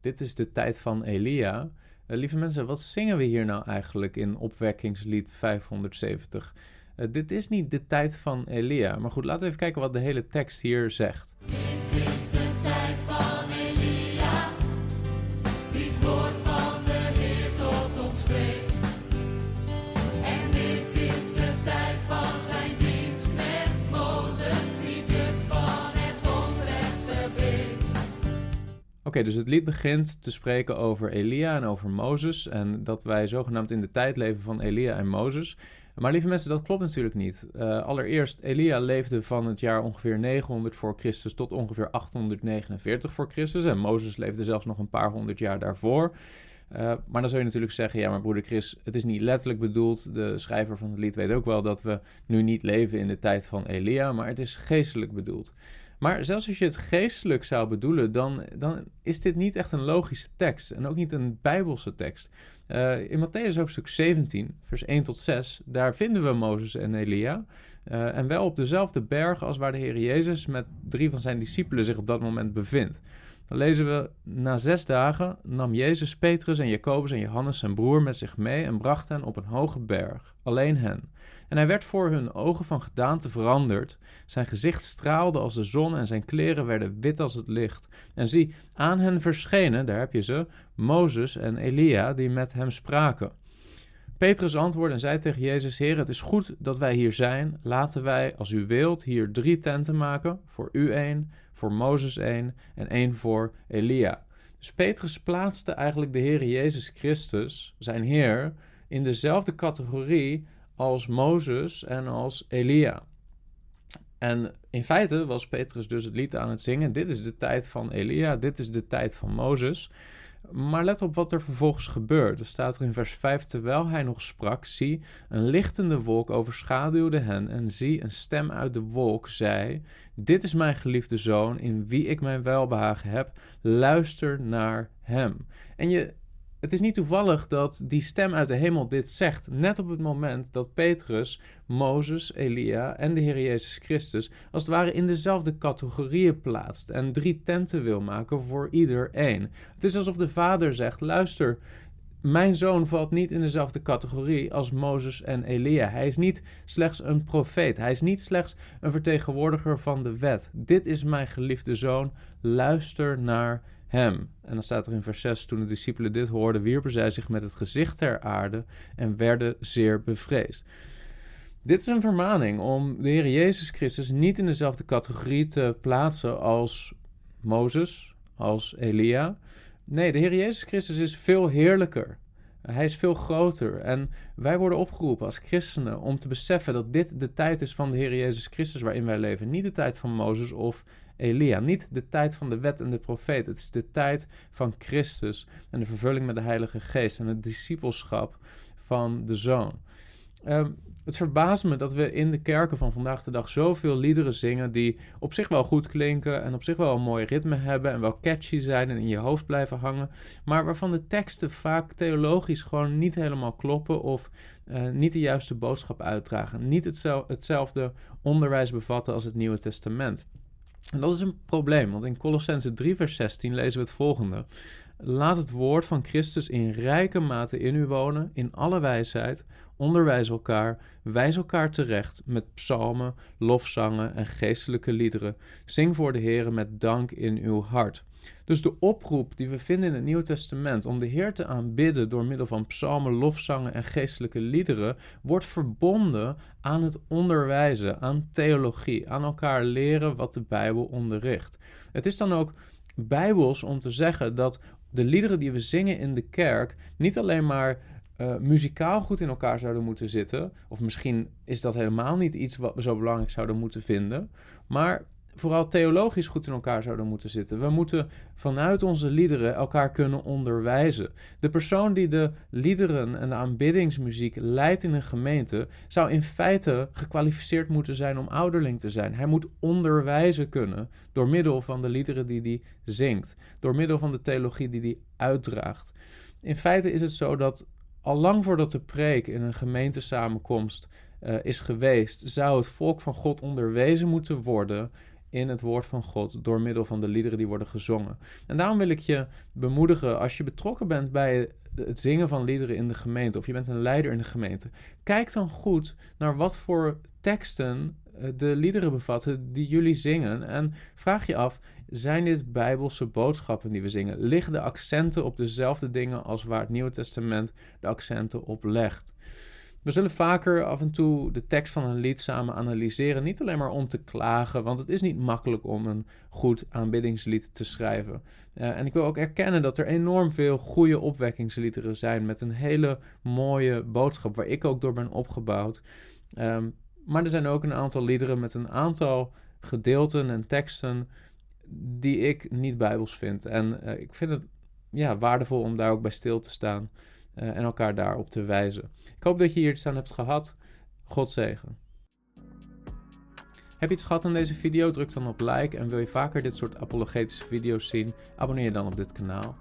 dit is de tijd van Elia. Uh, lieve mensen, wat zingen we hier nou eigenlijk in opwekkingslied 570? Uh, dit is niet de tijd van Elia. Maar goed, laten we even kijken wat de hele tekst hier zegt. Oké, dus het lied begint te spreken over Elia en over Mozes. En dat wij zogenaamd in de tijd leven van Elia en Mozes. Maar lieve mensen, dat klopt natuurlijk niet. Uh, allereerst, Elia leefde van het jaar ongeveer 900 voor Christus tot ongeveer 849 voor Christus. En Mozes leefde zelfs nog een paar honderd jaar daarvoor. Uh, maar dan zou je natuurlijk zeggen, ja, maar broeder Chris, het is niet letterlijk bedoeld. De schrijver van het lied weet ook wel dat we nu niet leven in de tijd van Elia, maar het is geestelijk bedoeld. Maar zelfs als je het geestelijk zou bedoelen, dan, dan is dit niet echt een logische tekst en ook niet een bijbelse tekst. Uh, in Matthäus hoofdstuk 17, vers 1 tot 6, daar vinden we Mozes en Elia. Uh, en wel op dezelfde berg als waar de Heer Jezus met drie van zijn discipelen zich op dat moment bevindt. Dan lezen we, na zes dagen nam Jezus Petrus en Jacobus en Johannes zijn broer met zich mee en bracht hen op een hoge berg, alleen hen. En hij werd voor hun ogen van gedaante veranderd. Zijn gezicht straalde als de zon en zijn kleren werden wit als het licht. En zie, aan hen verschenen, daar heb je ze, Mozes en Elia, die met hem spraken. Petrus antwoordde en zei tegen Jezus: Heer, het is goed dat wij hier zijn. Laten wij, als u wilt, hier drie tenten maken: voor u één, voor Mozes één en één voor Elia. Dus Petrus plaatste eigenlijk de Heer Jezus Christus, zijn Heer, in dezelfde categorie als Mozes en als Elia. En in feite was Petrus dus het lied aan het zingen. Dit is de tijd van Elia, dit is de tijd van Mozes. Maar let op wat er vervolgens gebeurt. Er staat er in vers 5: Terwijl hij nog sprak, zie, een lichtende wolk overschaduwde hen. En zie, een stem uit de wolk zei: Dit is mijn geliefde zoon, in wie ik mijn welbehagen heb. Luister naar hem. En je het is niet toevallig dat die stem uit de hemel dit zegt, net op het moment dat Petrus, Mozes, Elia en de Heer Jezus Christus als het ware in dezelfde categorieën plaatst en drie tenten wil maken voor ieder één. Het is alsof de vader zegt: luister, mijn zoon valt niet in dezelfde categorie als Mozes en Elia. Hij is niet slechts een profeet. Hij is niet slechts een vertegenwoordiger van de wet. Dit is mijn geliefde zoon. Luister naar hem. En dan staat er in vers 6: Toen de discipelen dit hoorden, wierpen zij zich met het gezicht ter aarde en werden zeer bevreesd. Dit is een vermaning om de Heer Jezus Christus niet in dezelfde categorie te plaatsen als Mozes, als Elia. Nee, de Heer Jezus Christus is veel heerlijker. Hij is veel groter. En wij worden opgeroepen als christenen om te beseffen dat dit de tijd is van de Heer Jezus Christus waarin wij leven. Niet de tijd van Mozes of Elia. Niet de tijd van de wet en de profeet. Het is de tijd van Christus en de vervulling met de Heilige Geest en het discipelschap van de Zoon. Um, het verbaast me dat we in de kerken van vandaag de dag zoveel liederen zingen die op zich wel goed klinken en op zich wel een mooi ritme hebben en wel catchy zijn en in je hoofd blijven hangen, maar waarvan de teksten vaak theologisch gewoon niet helemaal kloppen of uh, niet de juiste boodschap uitdragen, niet hetzelfde onderwijs bevatten als het Nieuwe Testament. En dat is een probleem, want in Colossense 3, vers 16 lezen we het volgende. Laat het woord van Christus in rijke mate in u wonen, in alle wijsheid. Onderwijs elkaar, wijs elkaar terecht met psalmen, lofzangen en geestelijke liederen. Zing voor de Heer met dank in uw hart. Dus de oproep die we vinden in het Nieuwe Testament om de Heer te aanbidden door middel van psalmen, lofzangen en geestelijke liederen, wordt verbonden aan het onderwijzen, aan theologie, aan elkaar leren wat de Bijbel onderricht. Het is dan ook bijbels om te zeggen dat de liederen die we zingen in de kerk niet alleen maar uh, muzikaal goed in elkaar zouden moeten zitten, of misschien is dat helemaal niet iets wat we zo belangrijk zouden moeten vinden, maar vooral theologisch goed in elkaar zouden moeten zitten. We moeten vanuit onze liederen elkaar kunnen onderwijzen. De persoon die de liederen en de aanbiddingsmuziek leidt in een gemeente, zou in feite gekwalificeerd moeten zijn om ouderling te zijn. Hij moet onderwijzen kunnen door middel van de liederen die hij zingt, door middel van de theologie die hij uitdraagt. In feite is het zo dat al lang voordat de preek in een gemeentesamenkomst uh, is geweest, zou het volk van God onderwezen moeten worden in het woord van God door middel van de liederen die worden gezongen. En daarom wil ik je bemoedigen als je betrokken bent bij het zingen van liederen in de gemeente of je bent een leider in de gemeente. Kijk dan goed naar wat voor teksten eh, de liederen bevatten die jullie zingen en vraag je af: zijn dit bijbelse boodschappen die we zingen? Liggen de accenten op dezelfde dingen als waar het Nieuwe Testament de accenten op legt? We zullen vaker af en toe de tekst van een lied samen analyseren. Niet alleen maar om te klagen, want het is niet makkelijk om een goed aanbiddingslied te schrijven. Uh, en ik wil ook erkennen dat er enorm veel goede opwekkingsliederen zijn met een hele mooie boodschap, waar ik ook door ben opgebouwd. Um, maar er zijn ook een aantal liederen met een aantal gedeelten en teksten die ik niet bijbels vind. En uh, ik vind het ja, waardevol om daar ook bij stil te staan uh, en elkaar daarop te wijzen. Ik hoop dat je hier iets aan hebt gehad. God zegen. Heb je iets gehad aan deze video? Druk dan op like. En wil je vaker dit soort apologetische video's zien? Abonneer je dan op dit kanaal.